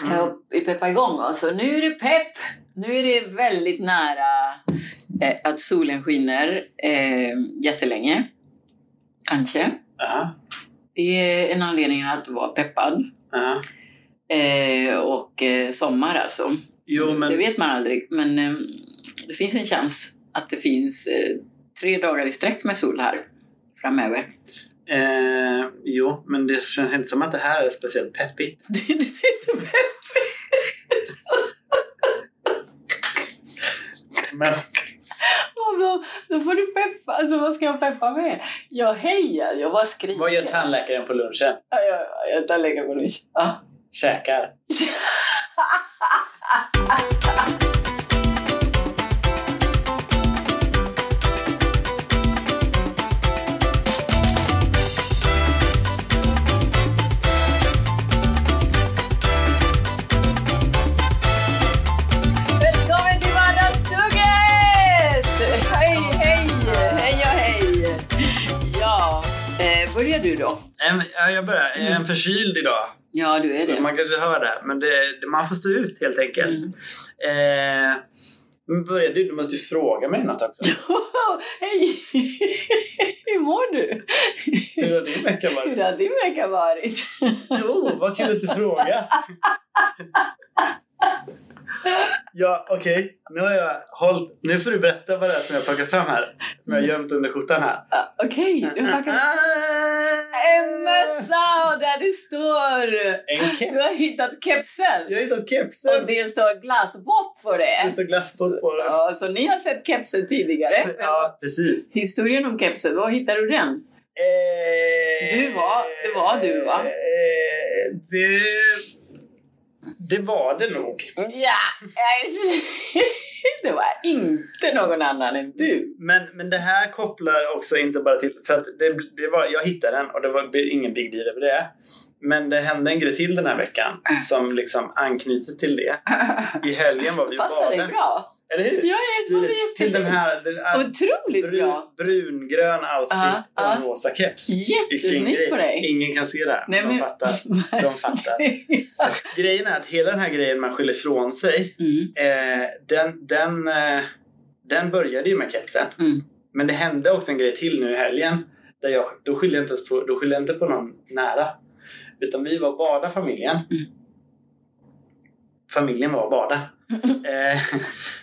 ska vi peppa igång oss. Och nu är det pepp! Nu är det väldigt nära eh, att solen skiner eh, jättelänge. Kanske. Ja. Det är en anledning att vara peppad. Ja. Eh, och eh, sommar alltså. Jo, men Det vet man aldrig, men eh, det finns en chans att det finns eh, tre dagar i sträck med sol här framöver. Eh, jo, men det känns inte som att det här är speciellt peppigt. Det är lite peppigt. Men, Då, då får du peppa. Alltså vad ska jag peppa med? Jag hejar, jag bara skriker. vad gör tandläkaren på lunchen? Ja, jag, jag tar lägga på lunch. Ja. Käkar. börjar du då? En, ja, jag börjar. Jag är en förkyld idag. Ja, du är Så det. man kanske hör det. Men det, det- man får stå ut helt enkelt. Mm. Eh, men börja du. Du måste ju fråga mig något också. hej! Hur mår du? Hur har din vecka varit? Hur har din vecka varit? Jo, vad kul att du frågar. Ja, okej. Nu har jag hållit... Nu får du berätta vad det är som jag plockar fram här. Som jag har gömt under skjortan här. Ah, Okej, du har tagit en mössa och där det står... En keps. Du har hittat kepsen. Jag har hittat Och kepsen. det står glassbott på Det det. står glasspott på den. Ja, så ni har sett kepsen tidigare. Ja, precis. Historien om kepsen, var hittade du den? Eh, Du var- det var du, va? Eh, det, det var det nog. Ja, det var inte någon annan än du. Men, men det här kopplar också inte bara till... För att det, det var, jag hittade den och det var ingen big deal över det. Men det hände en grej till den här veckan Äh. som liksom anknyter till det. I helgen var vi och Passar dig badade. bra. Eller hur? Ja, det passar Till, till den här den här Otroligt brun, bra. brungrön outfit Ja, och en ja. rosa keps. Jättesnyggt på dig. Ingen kan se det. Nej, de men- fattar. De fattar. Grejen är att hela den här grejen man skyller ifrån sig, Mm, eh, den, den, eh, den började ju med kepsen. mm. Men det hände också en grej till nu i helgen. Där jag, då skyllde jag inte på, då skyllde inte på någon nära. Utan vi var och badade familjen. Mm. Familjen var och badade. Eh,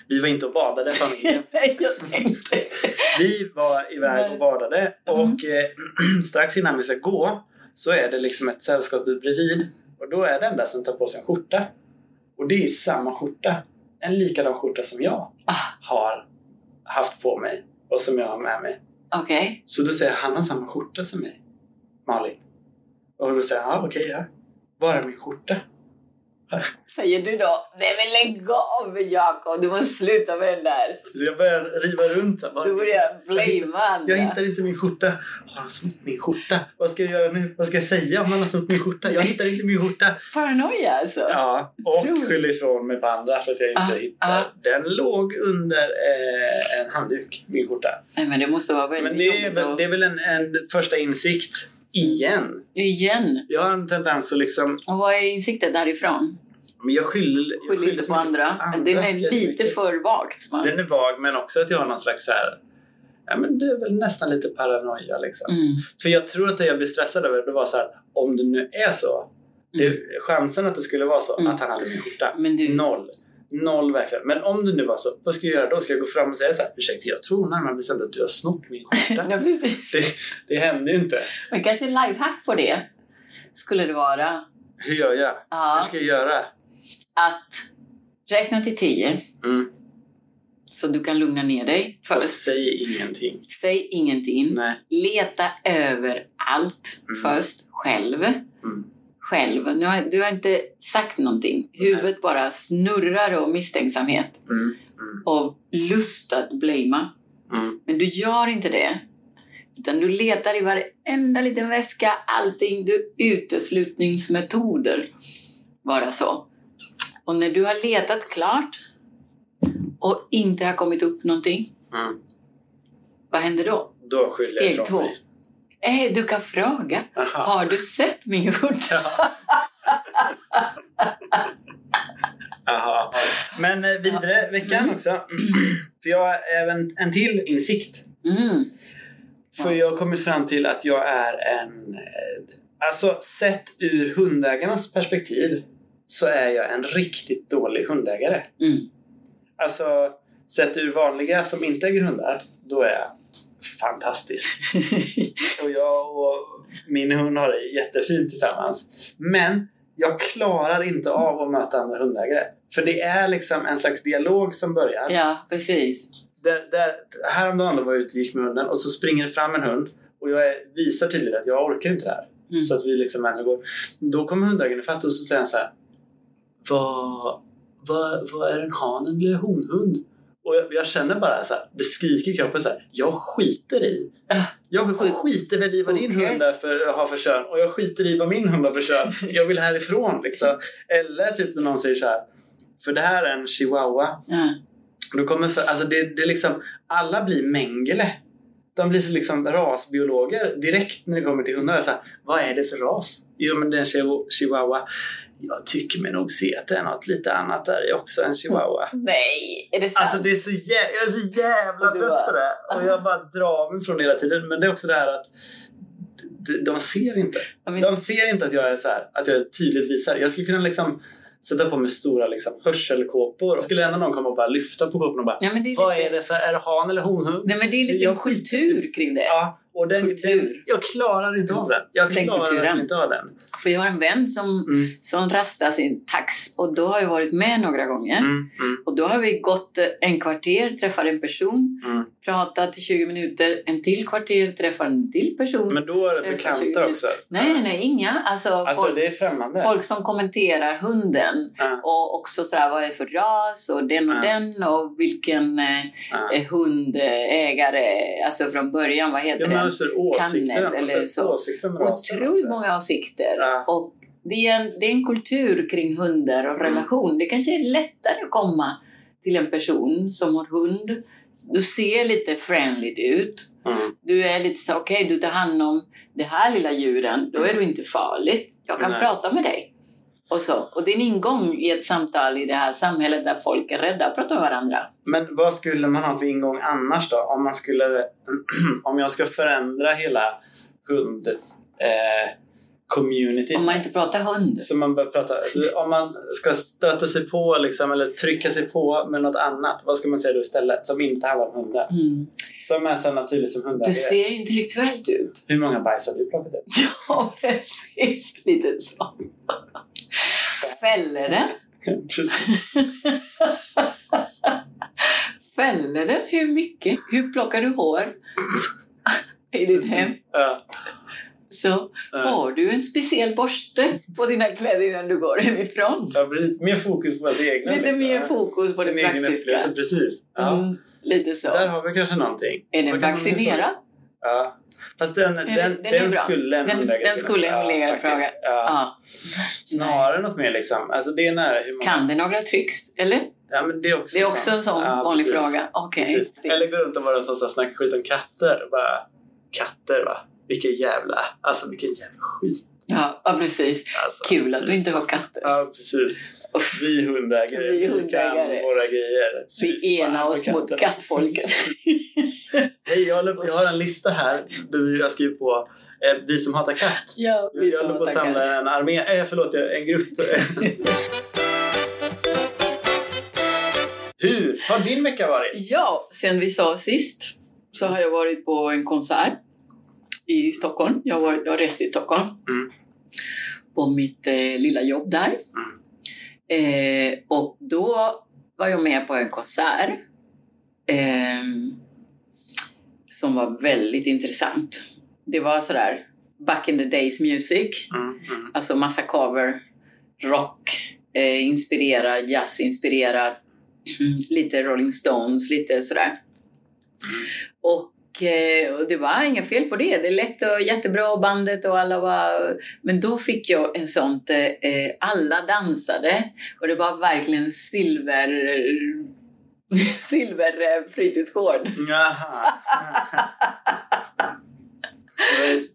vi var inte och badade familjen. Nej, jag tänkte... Vi var iväg och badade och eh, strax innan vi ska gå så är det liksom ett sällskap bredvid. Och då är det den där som tar på sig en skjorta. Och det är samma skjorta. En likadan skjorta som jag Ah, har haft på mig och som jag har med mig. Okej. Så då säger jag, han har samma skjorta som mig. Malin. Och då säger han, ja okej, ja. Var är min skjorta? Säger du då, nej men lägg av Jakob, du måste sluta med den där. Så jag börjar riva runt. här, Du börjar blamea andra. Jag hittar inte min skjorta. Har han snott min skjorta? Vad ska jag göra nu? Vad ska jag säga om han har snott min skjorta? Jag hittar inte min skjorta. Paranoia alltså. Ja, och skyller ifrån mig på andra för att jag inte Ah, hittar. ah. Den låg under eh, en handduk, min skjorta. Nej men det måste vara väldigt Men det är jobbigt det är väl en, en första insikt. Igen. Igen. Jag har en tendens att liksom... Och vad är insikten därifrån? Men jag skyller, jag Skyll inte så på andra. andra Den är lite för vagt. Man. Den är vag, men också att jag har någon slags så här... Ja, men det är väl nästan lite paranoia liksom. Mm. För jag tror att det jag blir stressad över, det var så här, om det nu är så. Det, chansen att det skulle vara så, Mm. att han hade min skjorta. Men du, Noll. Noll verkligen. Men om det nu var så, vad ska jag göra då? Ska jag gå fram och säga så här, ursäkta jag tror närmare bestämt att du har snott min skjorta. ja, precis. det, det hände ju inte. Men kanske en lifehack på det skulle det vara Hur gör jag? Hur ja, ska jag göra? att räkna till tio Mm. så du kan lugna ner dig. Och Först, säg ingenting. säg ingenting. Nej. Leta över allt Mm. först, själv. Mm. Själv. Nu har, du har inte sagt någonting. Huvudet bara snurrar av misstänksamhet Mm. Mm. och lust att blamea. Mm. Men du gör inte det. Utan du letar i varenda liten väska, allting. Du uteslutningsmetoder. Bara så. Och när du har letat klart och inte har kommit upp någonting, Mm. vad händer då? Då skyller jag Steg ifrån två. mig. Eh, du kan fråga. Aha. Har du sett min skjorta? Ja. Men eh, vidare veckan Mm. också. För jag har även en till insikt. Mm. För jag har kommit fram till att jag är en... eh, Alltså sett ur hundägarnas perspektiv så är jag en riktigt dålig hundägare. Mm. Alltså sett ur vanliga som inte äger hundar, då är jag fantastisk. Och jag och min hund har det jättefint tillsammans. Men jag klarar inte av att möta andra hundägare. För det är liksom en slags dialog som börjar. ja, precis. Där, där, häromdagen då var jag ute och gick med hunden och så springer det fram en hund och jag visar tydligt att jag orkar inte det här. Mm. Så att vi liksom ändå går. Då kommer hundägaren ifatt och så säger han så här. Vad, vad, vad är en han eller honhund? Och jag, jag känner bara så här, det skriker i kroppen så här. Jag skiter i. Ah. Jag skiter väl i vad din Who hund är för, har för kön och jag skiter i vad min hund har för kön. Jag vill härifrån liksom. Eller typ när någon säger så här. För det här är en chihuahua. Ja. Då kommer för, alltså det, det liksom, alla blir Mengele. De blir så liksom rasbiologer direkt när det kommer till hundar. Så här, vad är det för ras? Jo men det är en chihu- chihuahua. Jag tycker mig nog se att det är något lite annat där i också, en chihuahua. Nej, är det sant? Alltså det är så jä- jag är så jävla trött bara, på det. Och jag bara drar mig från det hela tiden. Men det är också det här att de, ser inte. De ser inte att jag är så här, att jag tydligt visar. Jag skulle kunna liksom sätta på mig stora liksom, hörselkåpor. Och skulle ändå någon komma och bara lyfta på kåpan och bara Ja, är Vad lite... är det för, är det han eller honhund? Nej, men det är lite Jag kultur kring det. Ja, och den, Kultur. den, jag klarar inte av den. Jag Den klarar kulturen. inte av den. För jag har en vän som, Mm, som rastar sin tax och då har jag varit med några gånger. mm, mm, Och då har vi gått eh, en kvarter, träffat en person, mm. pratat i 20 minuter, en till kvarter, träffat en till person. Men då är det Träffar bekanta 20 också. nej, nej, inga. Alltså, Alltså folk, det är främmande. folk som kommenterar hunden. Och också sådär, vad är det för ras och den och den och vilken eh, eh, hundägare, alltså från början, vad heter Ja, men alltså, åsikter, eller så. åsikter med Otroligt många åsikter. Ja. Och det är, en, det är en kultur kring hundar och Mm. relation. Det kanske är lättare att komma till en person som har hund. Du ser lite friendligt ut. Mm. Du är lite så okej, du tar hand om det här lilla djuren. Då är du inte farligt. Jag kan Nej. prata med dig. Och, så. och det är en ingång i ett samtal i det här samhället där folk är rädda att prata med varandra. Men vad skulle man ha för ingång annars då? Om man skulle... om jag ska förändra hela hund... Eh, community. Om man inte pratar hund. Så man börjar prata, alltså, om man ska stöta sig på liksom, eller trycka sig på med något annat, vad ska man säga då istället? Som inte handlar om hundar. Mm. Som är så naturligt som hundar Du ser intellektuellt ut. Hur många bajs har du plockat upp? Ja, precis. Lite så. Fäller den? Precis. Fäller den? Hur mycket? Hur plockar du hår? I ditt hem? Ja. Så Ja. har du en speciell borste på dina kläder innan du går hemifrån? Det har blivit mer fokus på ens egna. Lite liksom. mer fokus på det Sin egen praktiska. upplevelse, precis. Ja. Mm, lite så. Där har vi kanske någonting. Är den vaccinerad? Ja. Fast den, den, den den, skulle en hundägare den skulle en hundägare fråga. Ja. Ja. Snarare något mer liksom. Alltså det är nära hur man... Kan det några tricks? Eller? Ja, det är också, Det är också en sån Ja, vanlig precis. fråga. Okej. Precis. Det- Eller gå runt och vara så att snacka skit om katter. Bara, katter va? Vilken jävla... Alltså vilken jävla skit. Ja, ja, precis. Alltså, Kul att du inte har katter. Ja, precis. Vi hundägare, Vi vi, hundägare. kan våra grejer. Vi enar på oss mot kattfolket. Hej, jag, jag har en lista här där vi har skrivit på eh, vi som hatar katt. ja, Jag, vi jag håller på att samla en armé, eh, förlåt, en grupp. Hur har din vecka varit? Ja, sen vi sa sist så har jag varit på en konsert i Stockholm. Jag har, jag har rest i Stockholm. Mm. På mitt eh, lilla jobb där. Eh, och då var jag med på en konsert. Eh, som var väldigt intressant. Det var sådär back in the days music. Mm, mm. Alltså massa cover, rock, eh, inspirerad, jazz inspirerad, mm, lite Rolling Stones, lite sådär. Och, eh, och det var inga fel på det. Det lät och jättebra bandet och alla var... Men då fick jag en sånt, eh, eh, alla dansade och det var verkligen silver... Silver eh, fritidsgård Jaha.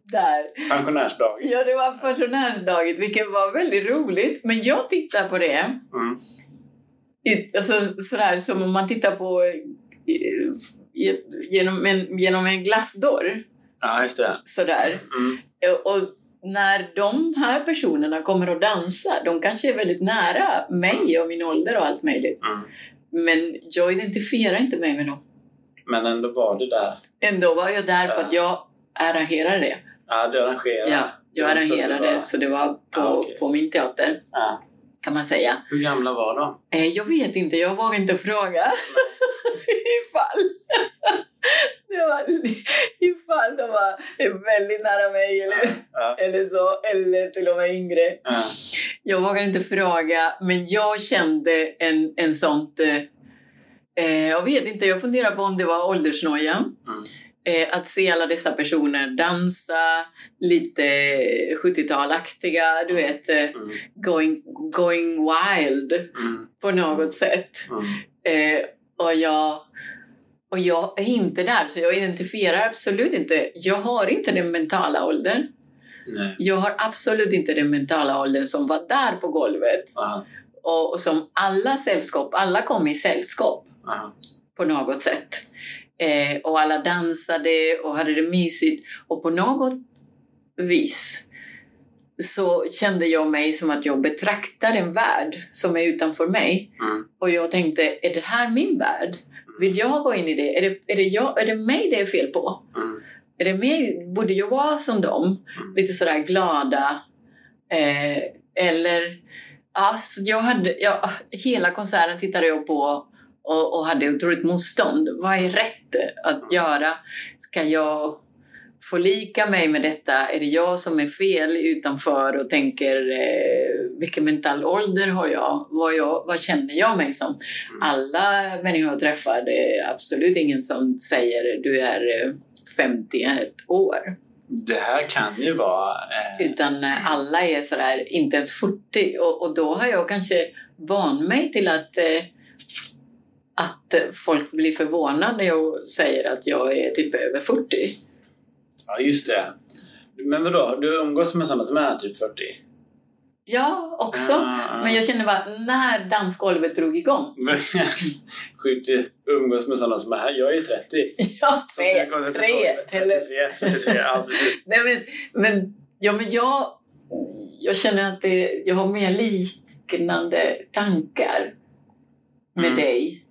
Där. Pensionärsdag. Ja, det var pensionärsdagen, vilket var väldigt roligt. Men jag tittar på det Mm. alltså, sådär som om man tittar på eh, genom en, genom en glassdörr. Ja, just det. Sådär. Mm. Och när de här personerna kommer och dansar, de kanske är väldigt nära mig och min ålder och allt möjligt. Mm. Men jag identifierar inte mig med dem. Men ändå var du där. Ändå var jag där för att jag arrangerade det. Ja, du arrangerade. Ja, jag att det arrangerade var- så det var på, Ja, okej. på min teater Ja. Kan man säga. Hur gamla var de? Eh, jag vet inte, jag vågar inte fråga. ifall. det var, ifall de var väldigt nära mig eller, Ja. eller så, eller till och med yngre. Ja. Jag vågar inte fråga, men jag kände en, en sånt... Eh, eh, jag vet inte, jag funderar på om det var åldersnoja. Mm. Eh, att se alla dessa personer dansa, lite 70-talaktiga, du vet, eh, Mm. going, going wild Mm. på något sätt. Mm. Eh, och, jag, och jag är inte där, så jag identifierar absolut inte. Jag har inte den mentala åldern. Nej. Jag har absolut inte den mentala åldern som var där på golvet. Aha. Och, och som alla sällskap, alla kom i sällskap Aha. på något sätt. Eh, och alla dansade och hade det mysigt. Och på något vis så kände jag mig som att jag betraktar en värld som är utanför mig. Mm. Och jag tänkte, är det här min värld? Vill jag gå in i det? Är det, är det, jag, är det mig det är fel på? Mm. Är det mig, borde jag vara som dem? Mm. Lite sådär glada. Eh, eller... Ja, så jag hade, ja, hela konserten tittade jag på och, och hade otroligt motstånd. Vad är rätt att göra? Ska jag förlika mig med detta? Är det jag som är fel utanför och tänker eh, vilken mental ålder har jag? Vad, jag? vad känner jag mig som? Mm. Alla människor jag träffar, det är absolut ingen som säger du är eh, 51 år. Det här kan ju vara... Eh, Utan eh, alla är sådär, inte ens 40. Och, och då har jag kanske van mig till att, eh, att folk blir förvånade när jag säger att jag är typ över 40. ja, just det. Men vadå, du umgås med sådana som är typ 40? Ja, också. Ah. Men jag känner bara, när dansgolvet drog igång. Sjukt du umgås med sådana som är här. Jag är 30. Ja, Så jag tre, kommer till tre. 33, Eller, 33, ja precis. nej, men, men, ja, men jag, jag känner att det, jag har mer liknande tankar med Mm. dig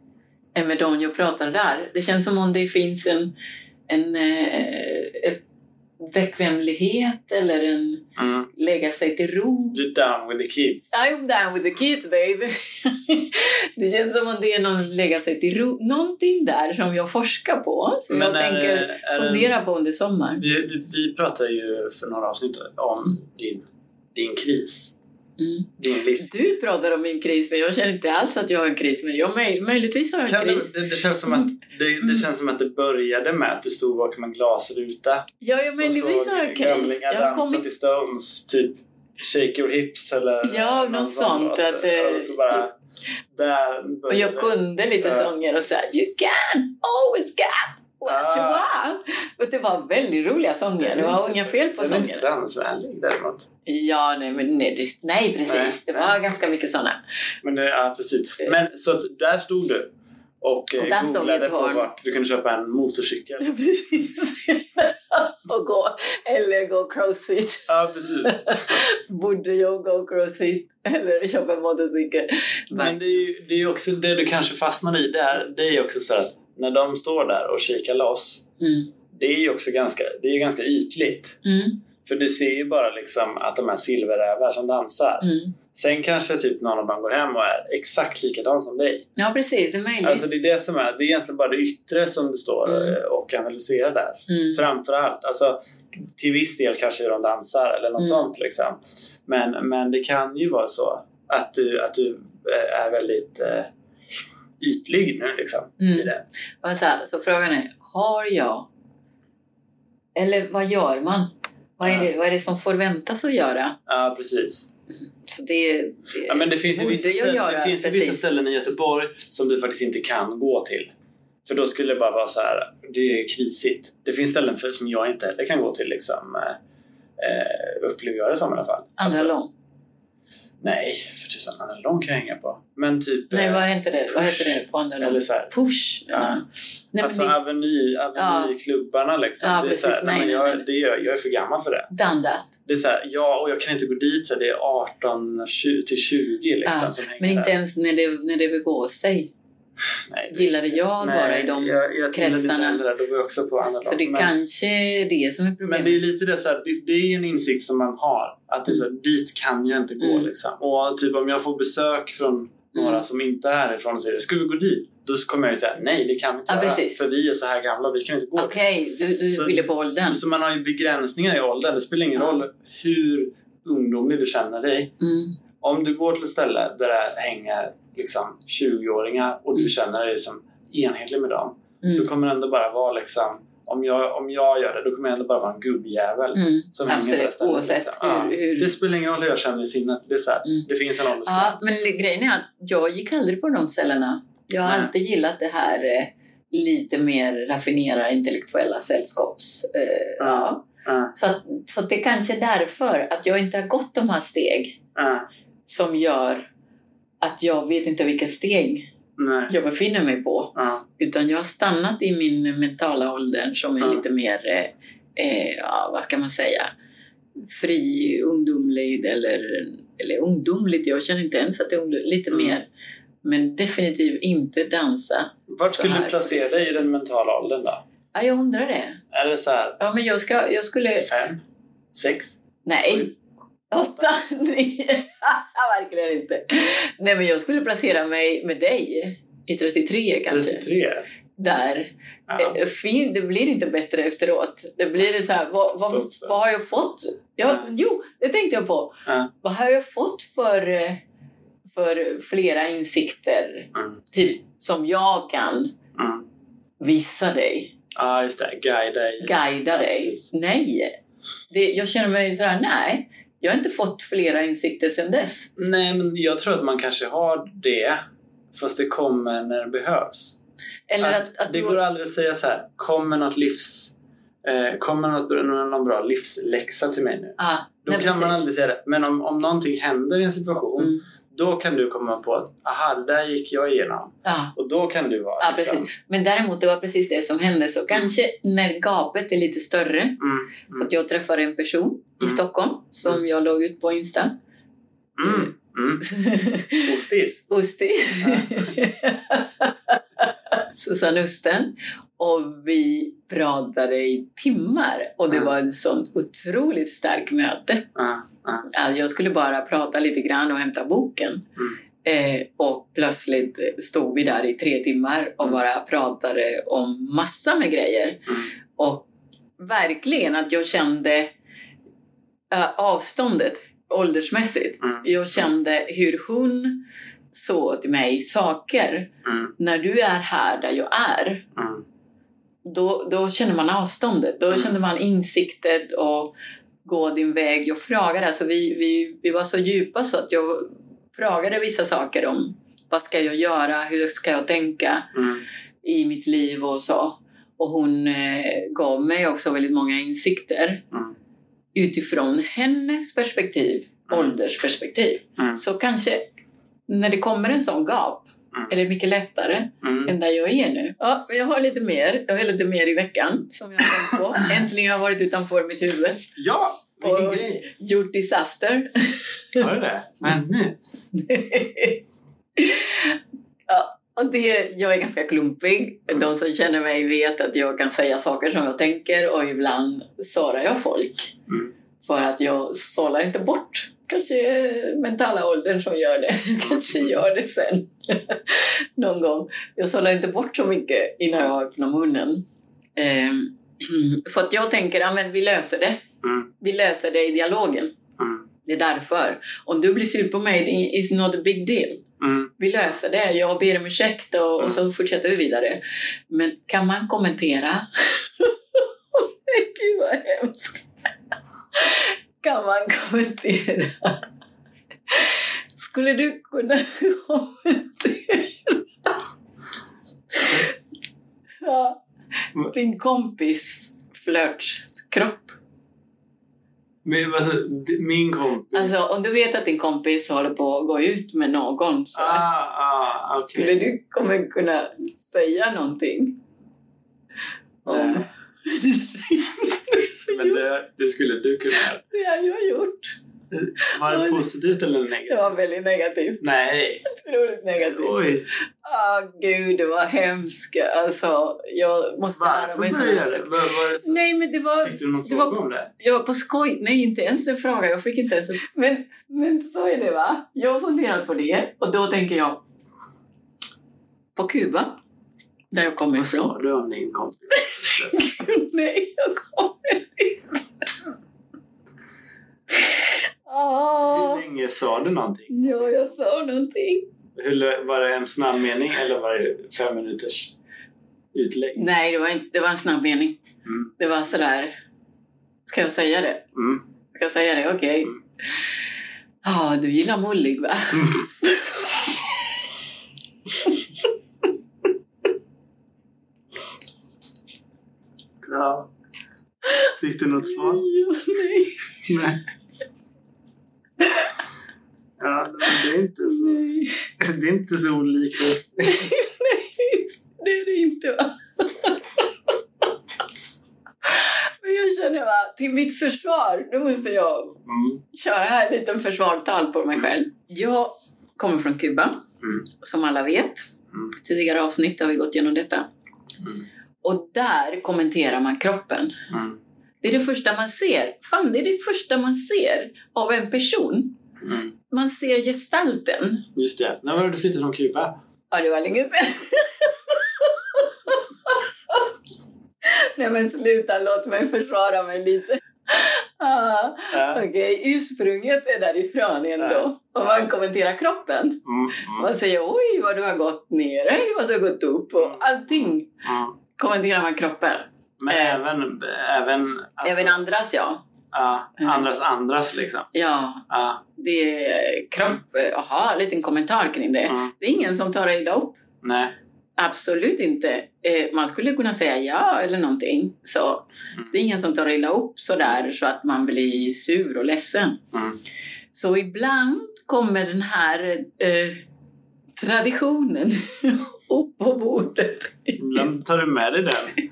än med de jag pratade där. Det känns som om det finns en, en eh, ett bekvämlighet eller en Mm. lägga sig till ro. Är down with the kids. I'm down with the kids baby. det känns som om det är någon lägga sig till ro. Någonting där som jag forskar på. Som Men jag är tänker är fundera på under sommaren. Vi, vi, vi pratade ju för några avsnitt om din, din kris. Mm. Din livs... Du pratar om min kris, men jag känner inte alls att jag har en kris. Men jag möj, möjligtvis har jag en Kan kris. det, det, det, känns som att, det, det Mm. känns som att det började med att du stod bakom en glasruta Ja, jag och möjligtvis har jag en såg kris. gamlingar Jag har dansa kommit till Stones, typ Shake Your Hips eller Ja, något sån sånt, att, eh, och så bara, där Och jag kunde lite Ja. sånger och så här, You can always get what you Ah. want. Och det var väldigt roliga sånger. Det var inga fel på Den är inte sångerna. så dansvänlig däremot. Ja, nej, men nej, det- nej precis. Det var ganska mycket sådana. Men det, ja, precis. Eh. Men så att där stod du och, eh, Och där vi i googlade på vart du kunde köpa en motorcykel. Precis. och gå, eller gå crossfit. Ja, precis. Borde jag gå crossfit eller köpa en motorcykel? Men det är ju det är också det du kanske fastnar i där. Det är också så att när de står där och kikar loss. Mm. Det är ju också ganska, det är ganska ytligt. Mm. För du ser ju bara liksom att de är silverrävar som dansar. Mm. Sen kanske typ någon av dem går hem och är exakt likadan som dig. Ja, precis. Det är möjligt. Alltså det är det som är, det är egentligen bara det yttre som du står Mm. eh, och analyserar där. Mm. Framförallt, alltså till viss del kanske hur de dansar eller något Mm. sånt liksom. Men, men det kan ju vara så att du, att du eh, är väldigt eh, ytlig nu liksom Mm. i det. Så, här, så frågan är, har jag? Eller vad gör man? Vad är, det, vad är det som förväntas att göra? Ja, precis. Så det, det, Ja, men det finns ju vissa, ställen, göra, det finns ju precis. vissa ställen i Göteborg som du faktiskt inte kan gå till. För då skulle det bara vara så här, det är krisigt. Det finns ställen för, som jag inte heller kan gå till liksom. Eh, eh, upplever jag det som i alla fall. Andra Alltså, lån. Nej, för tusan. Andra lång kan jag hänga på. Men typ... Nej, eh, vad heter det? Vad push. heter det på andra Eller namn? så här. Push. Ja. Ja. Nej, alltså men det, aveny, avenyklubbarna liksom. Ja, det är så här, nej, Nej, nej, jag, det är, jag är för gammal för det. done that. Det är så här, ja, och jag kan inte gå dit så här, det är 18 20, till 20 liksom Ja, som hänger Men inte där. ens när det, när det begår sig. Nej, det- gillade jag nej, bara i de jag, jag gillade kretsarna. heller det. Då var jag också på andra Så det men, kanske är det som är men problemet. det är lite det så här, det, det är ju en insikt som man har. Att det är så här, dit kan jag inte gå Mm. liksom. Och typ om jag får besök från några Mm. som inte är härifrån och säger ska vi gå dit? Då kommer jag ju säga nej det kan vi inte Ja, göra. precis. För vi är så här gamla vi kan inte gå. Okej, du, du Så- ville på åldern. Så man har ju begränsningar i åldern. Det spelar ingen Ja. roll hur ungdomlig du känner dig. Mm. Om du går till ett ställe där det hänger liksom 20-åringar och du Mm. känner dig som enhetlig med dem. Då Mm. kommer det ändå bara vara liksom om jag, om jag gör det, då kommer jag ändå bara vara en gubbjävel Mm. som hänger stället. oavsett liksom. Ja. hur... hur... Det spelar ingen roll hur jag känner i sinnet. Det, är så här, Mm. det finns en Ja, åldersgräns. men det- grejen är att jag gick aldrig på de ställena. Jag har Nej. alltid gillat det här eh, lite mer raffinerade intellektuella sällskaps... Eh, ja. Ja, Så, att, så att det kanske är därför att jag inte har gått de här steg ja, som gör att jag vet inte vilka steg nej, jag befinner mig på. ja, Utan jag har stannat i min mentala ålder som är Ja. lite mer, eh, eh, ja, vad ska man säga, fri, ungdomlig eller, eller ungdomligt. Jag känner inte ens att det är ungdomligt. Lite Mm. mer, men definitivt inte dansa. Vart skulle du placera dig i den mentala åldern då? Ja, jag undrar det. Är det så här Ja, men jag, ska, jag skulle... fem, sex? Nej. Åtta, nio. Verkligen inte. Nej, men jag skulle placera mig med dig i 33 kanske. 33? Där. Ja. Eh, Fin, det blir inte bättre efteråt. Det blir så här, vad, vad, vad har jag fått? Ja, Ja. Jo, det tänkte jag på. Ja. Vad har jag fått för, eh, för flera insikter? Mm. Typ som jag kan Mm. visa dig, Ja, just det. Guida dig. guida dig. Nej, det, jag känner mig så här, nej. Jag har inte fått flera insikter sedan dess. Nej, men jag tror att man kanske har det. Fast det kommer när det behövs. Eller Att att, att det du- går aldrig att säga så här. Kommer något livs... Eh, kommer något, någon bra livsläxa till mig nu? Ah, Då nej, kan man precis. aldrig säga det. Men om, om någonting händer i en situation. Mm, Då kan du komma på att aha, där gick jag igenom. ja. Och då kan du vara Ja, liksom... precis. Men däremot, det var precis det som hände. Så kanske när gapet är lite större, Mm, för mm, att jag träffade en person i Mm. Stockholm som jag låg ut på Insta. mm, mm. Ostis. Ostis. Susanne Östen. Och vi pratade i timmar och det Mm. var ett sånt otroligt starkt möte. Ja. Ja, Jag skulle bara prata lite grann och hämta boken. Mm. Eh, och plötsligt stod vi där i tre timmar och Mm. bara pratade om massa med grejer. Mm. Och verkligen att jag kände eh, avståndet åldersmässigt. Mm. Jag kände hur hon såg till mig saker. Mm. När du är här där jag är, Mm. Då, då känner man avståndet. Då Mm. känner man insikten och gå din väg. Jag frågade, alltså vi, vi, vi var så djupa så att jag frågade vissa saker om vad ska jag göra, hur ska jag tänka Mm. i mitt liv och så. Och hon eh, gav mig också väldigt många insikter Mm. utifrån hennes perspektiv, Mm. åldersperspektiv. Mm. Så kanske när det kommer en sån gap Mm. det mycket lättare Mm. än där jag är nu. Ja, men jag har lite mer. Jag har lite mer i veckan som jag har tänkt på. Äntligen har jag varit utanför mitt huvud. Ja, vilken Och- grej! Gjort disaster. Har du det? Men nu? ja, och det, jag är ganska klumpig. De som känner mig vet att jag kan säga saker som jag tänker och ibland sårar jag folk. Mm. För att jag sållar inte bort. Kanske mentala åldern som gör det. Kanske gör det sen. Någon gång. Jag sållar inte bort så mycket innan jag öppnar munnen. Ehm, för att jag tänker, ja men vi löser det. Mm. Vi löser det i dialogen. Mm. Det är därför. Om du blir sur på mig, is not a big deal. Mm. Vi löser det. Jag ber om ursäkt och, och så fortsätter vi vidare. Men kan man kommentera? Gud vad hemskt. Kan man kommentera? Skulle du kunna kommentera? Ja, din kompis flörtskropp. Men, alltså, min kompis... Alltså om du vet att din kompis håller på att gå ut med någon så ah, ah, okej. skulle du kommer kunna säga någonting? Om... Men det, det skulle du kunna det har jag gjort. Var det positivt eller Det negativt? var väldigt negativt. Nej. Otroligt negativt. Oj. Ah gud, det var hemskt. Alltså, jag måste Varför började det? Var, var det så? Nej, men det var... Fick du någon det var fråga på- om det? Jag var på skoj. Nej, inte ens en fråga. Jag fick inte ens en... Men, men så är det va? Jag har funderat på det och då tänker jag på Kuba, där jag kommer Vad sa ifrån. du om din kompis? Nej, jag kommer inte. Ah, Hur länge sa du någonting? ja, jag sa någonting. Hur, var det en snabb mening eller var det fem minuters utlägg? Nej, det var, inte, det var en snabb mening. Mm. Det var sådär... Ska jag säga det? Mm. Ska jag säga det? Okej. Mm. Ja, du gillar mullig va? Ja. Fick du något svar? Ja, nej, Nej. Ja, men det är inte så, nej. det är inte så olikt. Nej, det är det inte va? Men jag känner va, till mitt försvar, nu måste jag Mm. köra här en liten försvartal på mig själv. Jag kommer från Kuba, Mm. som alla vet. Mm. Tidigare avsnitt har vi gått igenom detta. Mm. Och där kommenterar man kroppen. Mm. Det är det första man ser. Fan, det är det första man ser av en person. Mm. Man ser gestalten. Just det. När var det du flyttade från Kuba? Ja, det var länge sedan. Nej men sluta, låt mig försvara mig lite. Ah, Ja. Okej, ursprunget är därifrån ändå. Och man kommenterar kroppen. Mm. Mm. Man säger oj vad du har gått ner, oj vad du har gått upp och allting Mm. kommenterar man kroppen. Men Eh. även, även, alltså, Även andras ja. Ja, Mm. andras andras liksom. Ja, Ja. det är kropp. Jaha, en liten kommentar kring det. Mm. Det är ingen som tar illa upp. Nej. Absolut inte. Eh, man skulle kunna säga ja eller någonting. Så Mm. det är ingen som tar illa upp sådär så att man blir sur och ledsen. Mm. Så ibland kommer den här eh, traditionen upp på bordet. Ibland tar du med dig den.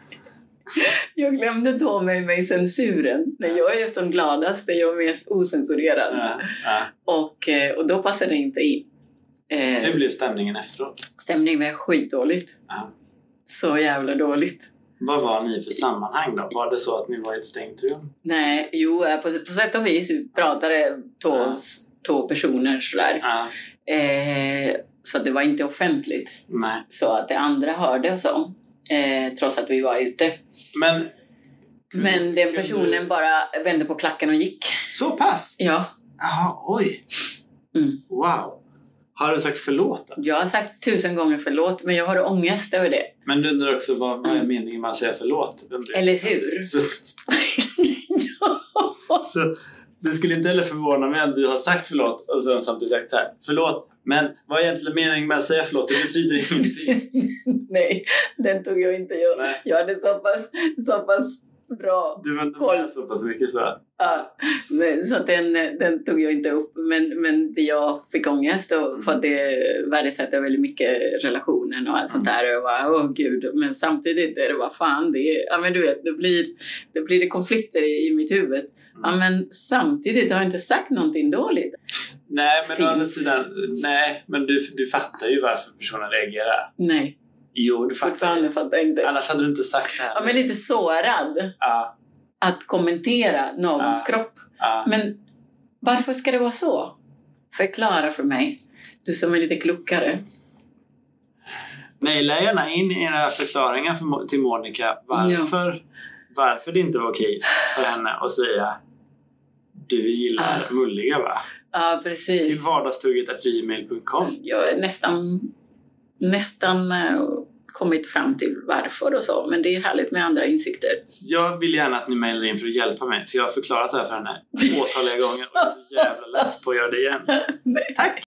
Jag glömde ta med mig censuren. När jag är som gladast är jag mest osensurerad. Ja. Ja. Och, eh, och då passar det inte in. Hur Eh, blev stämningen efteråt? stämningen var skitdåligt. Ja. Så jävla dåligt. Vad var ni för sammanhang då? Var det så att ni var i ett stängt rum? Nej, jo, eh, på, på sätt och vis vi pratade två, Ja. två personer sådär. Ja. Eh, så det var inte offentligt. Nej. Så att det andra hörde och så. Eh, trots att vi var ute. Men... Men den personen bara vände på klacken och gick. Så pass? Ja. Jaha, oj. Mm. Wow. Har du sagt förlåt då? Jag har sagt tusen gånger förlåt, men jag har ångest över det. Men du undrar också vad, vad är Mm. meningen med att säga förlåt? Eller hur? Så, så det skulle inte heller förvåna mig om du har sagt förlåt och sen samtidigt sagt så här, förlåt, men vad är egentligen meningen med att säga förlåt? Det betyder ingenting. Nej, den tog jag inte. Jag, Nej. jag hade så pass, så pass bra Du inte Koll. med så pass mycket så. Ja, men, så den, den tog jag inte upp. Men, men jag fick ångest och för att det värdesätter väldigt mycket relationen och allt sånt där. Och jag bara, åh gud. Men samtidigt är det bara fan, det, är, ja, men du vet, det blir, det blir det konflikter i, i mitt huvud. Ja, men samtidigt har jag inte sagt någonting dåligt. Nej, men å andra sidan, nej, men du, du fattar ju varför personen reagerar. Nej, Jo, du fattar. fattar jag inte. Annars hade du inte sagt det här. Ja, men lite sårad Ja, att kommentera någons Ja. kropp. ja. Men varför ska det vara så? Förklara för mig. Du som är lite klokare. Maila gärna in era förklaringar för, till Monica varför, varför det inte var okej för henne att säga du gillar mulliga va? Ja, precis. Till vardagstugget.gmail.com Jag är nästan, nästan eh, kommit fram till varför och så, men det är härligt med andra insikter. Jag vill gärna att ni mejlar in för att hjälpa mig för jag har förklarat det här för henne åtaliga gånger och jag är så jävla less på att göra det igen. Tack!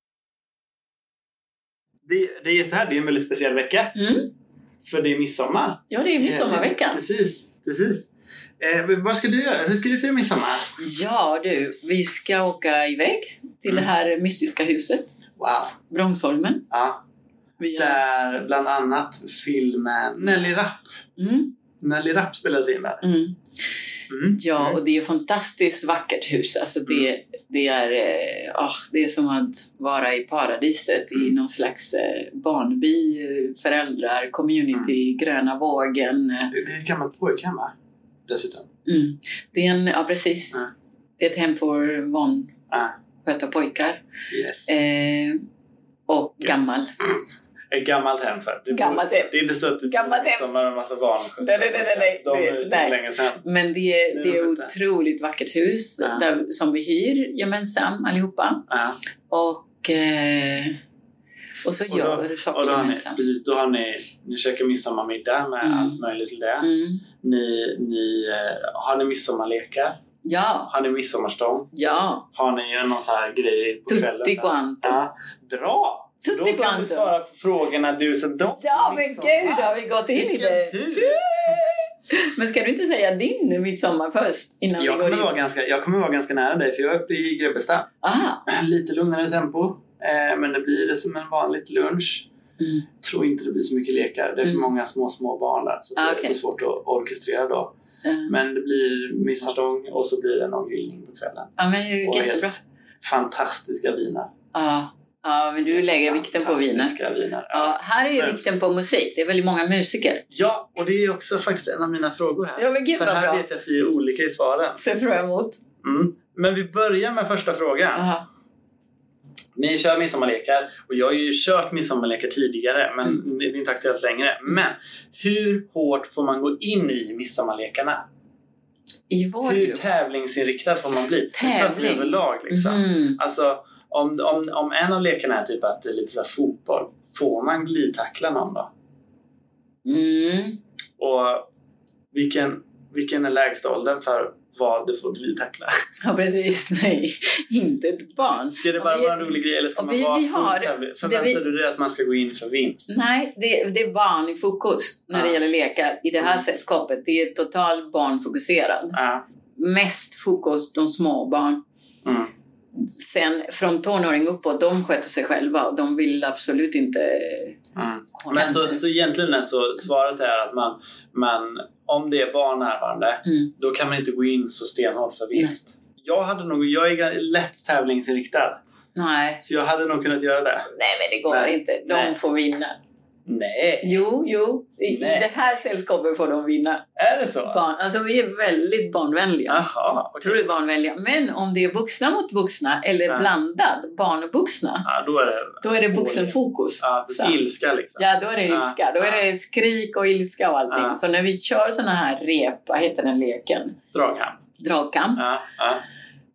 Det, det är så här, det är en väldigt speciell vecka Mm. för det är midsommar. Ja, det är midsommarveckan. Precis. Precis. Eh, vad ska du göra? Hur ska du fira midsommar? Ja du, vi ska åka iväg till det här mystiska huset, Wow. Brångsholmen. Ja. Vi har... Där bland annat filmen Nelly Rapp. Mm, Nelly Rapp spelades in där. mm. Mm. Ja, Mm. och det är fantastiskt vackert hus. Alltså det, det, är, ah, det är som att vara i paradiset i Mm. någon slags eh, barnby, föräldrar, community, Mm. gröna vågen. eh. Det är ett gammalt pojkhem va? Dessutom. Mm. Det är en, ja precis. Det är ett hem för vanskötta Ah, pojkar. yes. Eh, och gammal. Ett gammalt hem för. Du Gammalt hem. Det är inte så att du Gammalt som har en massa barnskötare. Nej, nej, nej, nej. De Det- är ute länge sedan. Men det är, det jag. otroligt vackert hus Ja. där, som vi hyr gemensamt allihopa. Ja. Och, eh, och så Och då- gör vi saker Och då har ni, gemensamt. precis, då har ni, ni käkar midsommarmiddag med Mm. allt möjligt till det. Mm. Ni, ni, eh, har ni midsommarlekar? Ja, Har ni midsommarstång? ja. Har ni någon sån här grej på kvällen? Tutti quanto. Ja, bra! Tutti Då kan quanto. du svara på frågorna du sen då. Ja, men Midsommar. gud, har vi gått in i Vilken det? tur! Men ska du inte säga din midsommar först? Innan Jag vi går kommer, in? vara ganska, jag kommer vara ganska nära dig för jag är uppe i Grebbestad. Aha. Lite lugnare tempo. Eh, men det blir det som en vanlig lunch. Mm. Jag tror inte det blir så mycket lekar. Det är för Mm. många små, små barn där. Så Ah, det är okej. så svårt att orkestrera då. Ja. Men det blir midsommarstång och så blir det någon grillning på kvällen. ja, men det är Och jättebra. helt fantastiska viner. Ja. Ja, men du lägger vikten på viner. Viner. Ja, här är ju vikten på musik. Det är väldigt många musiker. Ja, och det är också faktiskt en av mina frågor här. Ja, men gud För här bra. vet jag att vi är olika i svaren. Ser fram emot. Mm. Men vi börjar med första frågan. Aha. Ni kör midsommarlekar och jag har ju kört midsommarlekar tidigare men Mm. det är inte aktuellt längre. Men hur hårt får man gå in i midsommarlekarna? I vår Hur grupp. tävlingsinriktad får man bli? Nu pratar vi Tävling? överlag liksom. Mhm. Alltså om, om, om en av lekarna är typ att det är lite så fotboll, får man glidtackla någon då? Mm. Och vilken, vilken är lägsta åldern för vad du får glidtackla? Ja, precis. Nej, inte ett barn. Ska det bara vi- vara en rolig grej eller ska man vi- vara vi har- det Förväntar vi- du dig att man ska gå in för vinst? Nej, det, det är barn i fokus när det Ja. gäller lekar i det här Mm. sällskapet. Det är totalt barnfokuserad. Ja. Mest fokus de små barn. Mm. Sen från tonåring uppåt, de sköter sig själva och de vill absolut inte Mm. Men så, så egentligen är så svaret är att man, man, om det är barn närvarande, Mm. då kan man inte gå in så stenhårt för vinst. Jag, hade nog, jag är lätt tävlingsinriktad, Nej. så jag hade nog kunnat göra det. Nej, men det går Nej. inte. De Nej. får vinna. Nej, Jo, jo. I, Nej. det här sällskapet får de vinna. är det så? Barn, alltså vi är väldigt barnvänliga. Jaha, okej. Otroligt barnvänliga. Men om det är vuxna mot vuxna eller Ja. blandad, barn och vuxna, Ja, då är det då är det vuxenfokus. ja, ilska liksom. Ja, då är det Ja. ilska. Då är det skrik och ilska och allting. Ja. Så när vi kör såna här rep, vad heter den leken? Dragkamp. Ja, ja.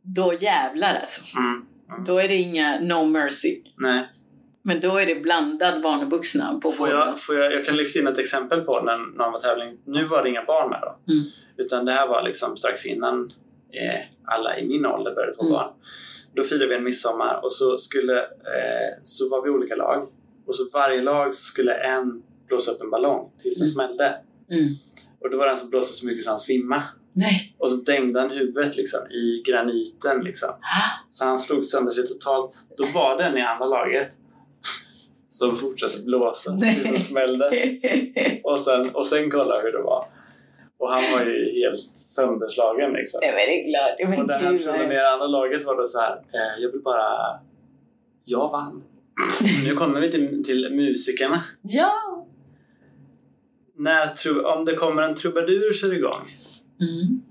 Då jävlar alltså. Mm. Mm. Då är det inga no mercy. Nej. Men då är det blandad barn och vuxna på Får jag, får jag, jag kan lyfta in ett exempel på när någon var tävling. Nu var det inga barn med då. Mm. Utan det här var liksom strax innan eh, alla i min ålder började få Mm. barn. Då firade vi en midsommar och så, skulle, eh, så var vi olika lag. Och så varje lag så skulle en blåsa upp en ballong tills den Mm. smällde. Mm. Och då var det en som blåste så mycket så han svimmade. Nej. Och så dängde han huvudet liksom, i graniten. Liksom. Ah. Så han slog sönder sig totalt. Då var den i andra laget som fortsatte blåsa tills den smällde. Och sen, och sen kolla hur det var. Och han var ju helt sönderslagen liksom. Nej men det är klart. Men Och den här personen i det andra laget var då så här. Eh, jag vill bara... Jag vann. nu kommer vi till, till musikerna. Ja. När, om det kommer en trubadur kör igång. Mm.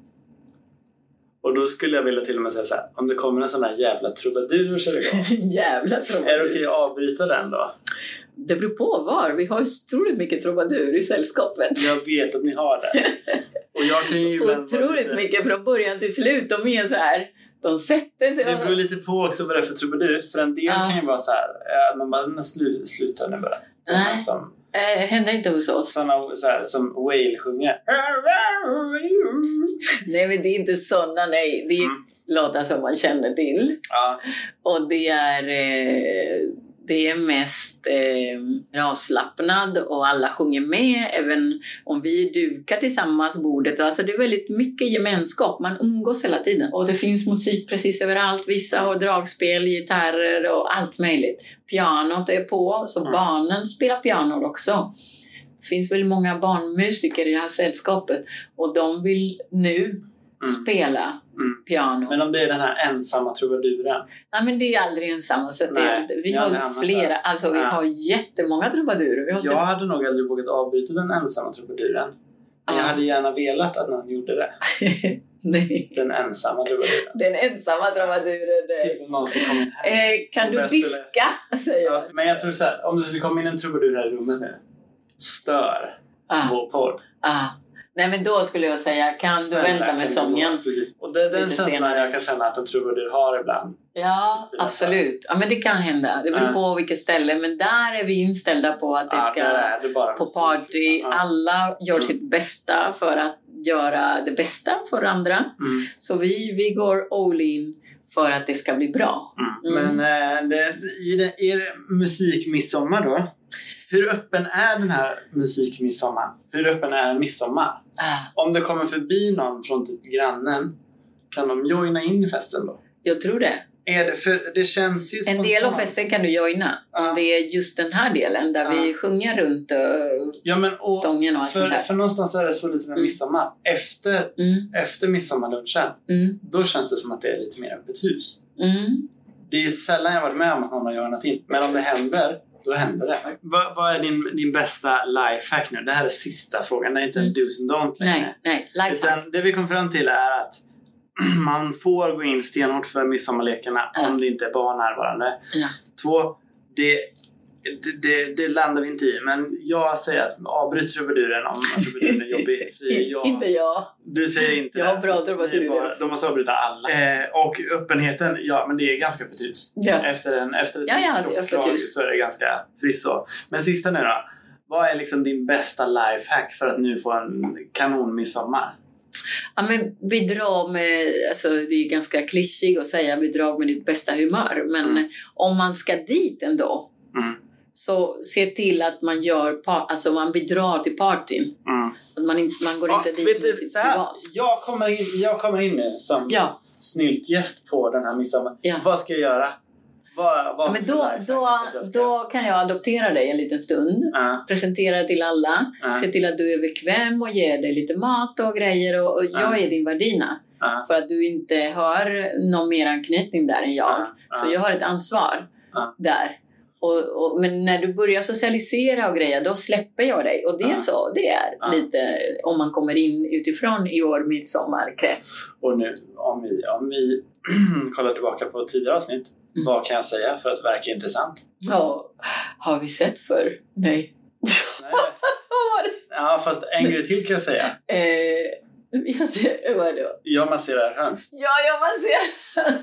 Och då skulle jag vilja till och med säga så här. Om det kommer en sån där jävla trubadur kör igång. Jävla är det trubadur. okej att avbryta den då? Det beror på var. Vi har otroligt mycket trubadur i sällskapet. Jag vet att ni har det. Och jag kan ju Otroligt lite- mycket från början till slut. De är så här. De sätter sig. Det beror lite på också vad det är för trubadur. För en del Ja. kan ju vara så här, ja, man bara, men slu, sluta nu bara. Såna Nej. Som, Eh, händer inte hos oss. såna, så här, som Whale sjunger. Nej men det är inte sådana, nej. Det är Mm. låtar som man känner till. Ja, Och det är... Eh, det är mest eh, avslappnad och alla sjunger med, även om vi dukar tillsammans bordet. Alltså det är väldigt mycket gemenskap, man umgås hela tiden. Och det finns musik precis överallt. Vissa har dragspel, gitarrer och allt möjligt. Pianot är på, så Mm. barnen spelar piano också. Det finns väldigt många barnmusiker i det här sällskapet och de vill nu Mm. spela Mm. piano. Men om det är den här ensamma trubaduren. Nej, men det är aldrig ensamma. Så Nej, det, vi jag har flera, där. alltså vi Ja. har jättemånga trubadurer. Vi har typ- Jag hade nog aldrig vågat avbryta den ensamma trubaduren. Men jag Ja. hade gärna velat att någon gjorde det. Nej, Den ensamma trubaduren. den ensamma trubaduren. Typ någon som kom in här. Eh, kan du viska? Säger jag. Ja, men jag tror så här, om det skulle komma in en trubadur här i rummet nu. Stör Ah, vår podd. ah. Nej, men då skulle jag säga, kan Snälla, du vänta med sången? Precis. Och det är den känslan senare. jag kan känna att en trubadur har ibland. Ja, absolut. Ja, men det kan hända. Det beror Ja. på vilket ställe. Men där är vi inställda på att det Ja, ska där är det bara på party. liksom. Ja. Alla gör Mm. sitt bästa för att göra det bästa för andra. Mm. Så vi, vi går all in för att det ska bli bra. Mm. Mm. Men eh, det, i det, er musikmidsommar då? Hur öppen är den här musikmidsommar? Hur öppen är midsommar? Ah, Om det kommer förbi någon från typ grannen, kan de joina in i festen då? jag tror det. Är det, för det känns ju En del av festen kan du joina. Om det är just den här delen där Ja. vi sjunger runt uh, Ja, men och stången och allt för, sånt där. för någonstans är det så lite med Mm. midsommar. Efter, Mm, efter midsommarlunchen, mm, då känns det som att det är lite mer öppet hus. mm. Det är sällan jag varit med om att någon har joinat in. Men om det händer, då händer det. Vad, vad är din, din bästa lifehack nu? Det här är sista frågan. Det är inte en Mm. dos and don't längre. Nej, nej. Utan det vi kom fram till är att man får gå in stenhårt för midsommarlekarna Ja. om det inte är barn närvarande. Ja. Två, det, det, det, det landar vi inte i. Men jag säger att avbryt trubaduren om trubaduren är jobbig. Jag. Inte jag. Du säger inte Jag har bra trubadurer. De måste avbryta alla. Eh, och öppenheten, ja men det är ganska hus. Ja. Efter, en, efter ett Ja, ja, klockslag så är det ganska fritt så. Men sista nu då. Vad är liksom din bästa lifehack för att nu få en kanonmidsommar? Ja, men bidra med, alltså det är ganska klyschigt att säga bidra med ditt bästa humör. Men Mm. om man ska dit ändå Mm. Så se till att man gör, alltså man bidrar till partyn. Mm. Att man, inte, man går Ja, inte dit vet med du, sitt privat. jag, kommer in, jag kommer in nu som Ja, snyltgäst på den här midsommar. Ja. Vad ska jag göra? Vad, vad men för då, då, då kan jag adoptera dig en liten stund. Ja, Presentera till alla. Ja. Se till att du är bekväm och ger dig lite mat och grejer. Och, och Ja. jag är din värdinna. ja, För att du inte har någon mer anknytning där än jag. ja, ja. Så jag har ett ansvar Ja. där. Och, och, men när du börjar socialisera och grejer, då släpper jag dig. Och det är Ja. så det är Ja. lite om man kommer in utifrån i vår midsommarkrets. Och nu, om vi, om vi kollar tillbaka på tidigare avsnitt. Mm. Vad kan jag säga för att verka intressant? Ja, har vi sett för? Nej. Nej. Ja, fast en grej till kan jag säga. Eh, vad. Jag masserar höns. Ja, jag masserar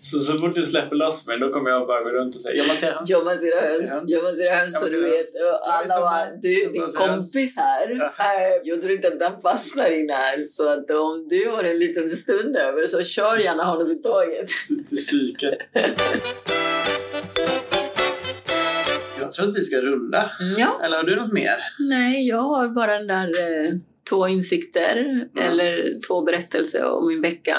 Så, så fort du släpper loss mig, då kommer jag bara gå runt och säga jag masserar höns. Jag masserar höns. Jag masserar höns så du vet. Och alla bara, du din höns. kompis här. Eh, Jag tror inte att den fastnar in här. Så att om du har en liten stund över så kör gärna Hannes i tåget. Till psyket. Jag tror att vi ska runda. Mm, Ja, Eller har du något mer? nej, jag har bara den där eh, två insikter eller två berättelser om min vecka.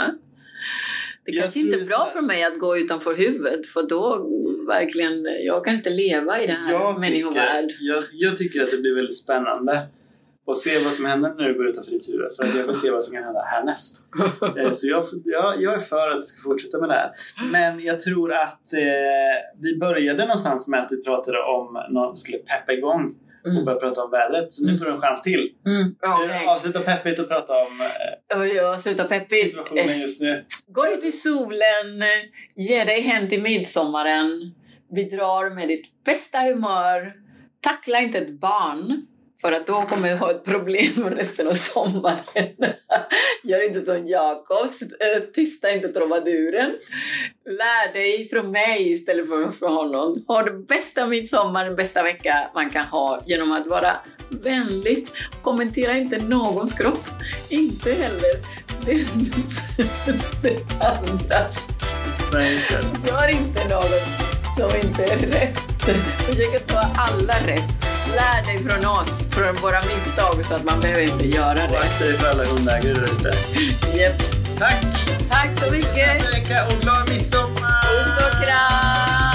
Det Jag kanske inte är bra för mig att gå utanför huvudet för då verkligen, jag kan inte leva i den här Jag människovärld. tycker, jag, jag tycker att det blir väldigt spännande att se vad som händer när du går utanför ditt huvud. För att jag vill se vad som kan hända härnäst. Eh, Så jag, jag, jag är för att du ska fortsätta med det här. Men jag tror att eh, vi började någonstans med att du pratade om någon skulle peppa igång och Mm. börja prata om vädret. Så nu får du en chans till. Mm. Eh, nej. Avsluta peppigt och prata om eh, Oj, jag slutar peppigt. situationen just nu. Gå ut i solen, ge dig hem till midsommaren, bidrar med ditt bästa humör, tackla inte ett barn för att då kommer du ha ett problem resten av sommaren. Gör inte som Jakob, eh, tysta inte trubaduren. Lär dig från mig istället för från honom. Ha det bästa midsommar, den bästa vecka man kan ha genom att vara vänligt. Kommentera inte någons kropp, inte heller det, det andras. Nej. Gör inte något som inte är rätt. Försök att ta alla rätt. Lär dig från oss, från våra misstag, så att man behöver inte göra Och rätt. akta dig för alla hundägare där ute. Yep. Tack! Tack så mycket! Vecka och glad midsommar! Puss och kram!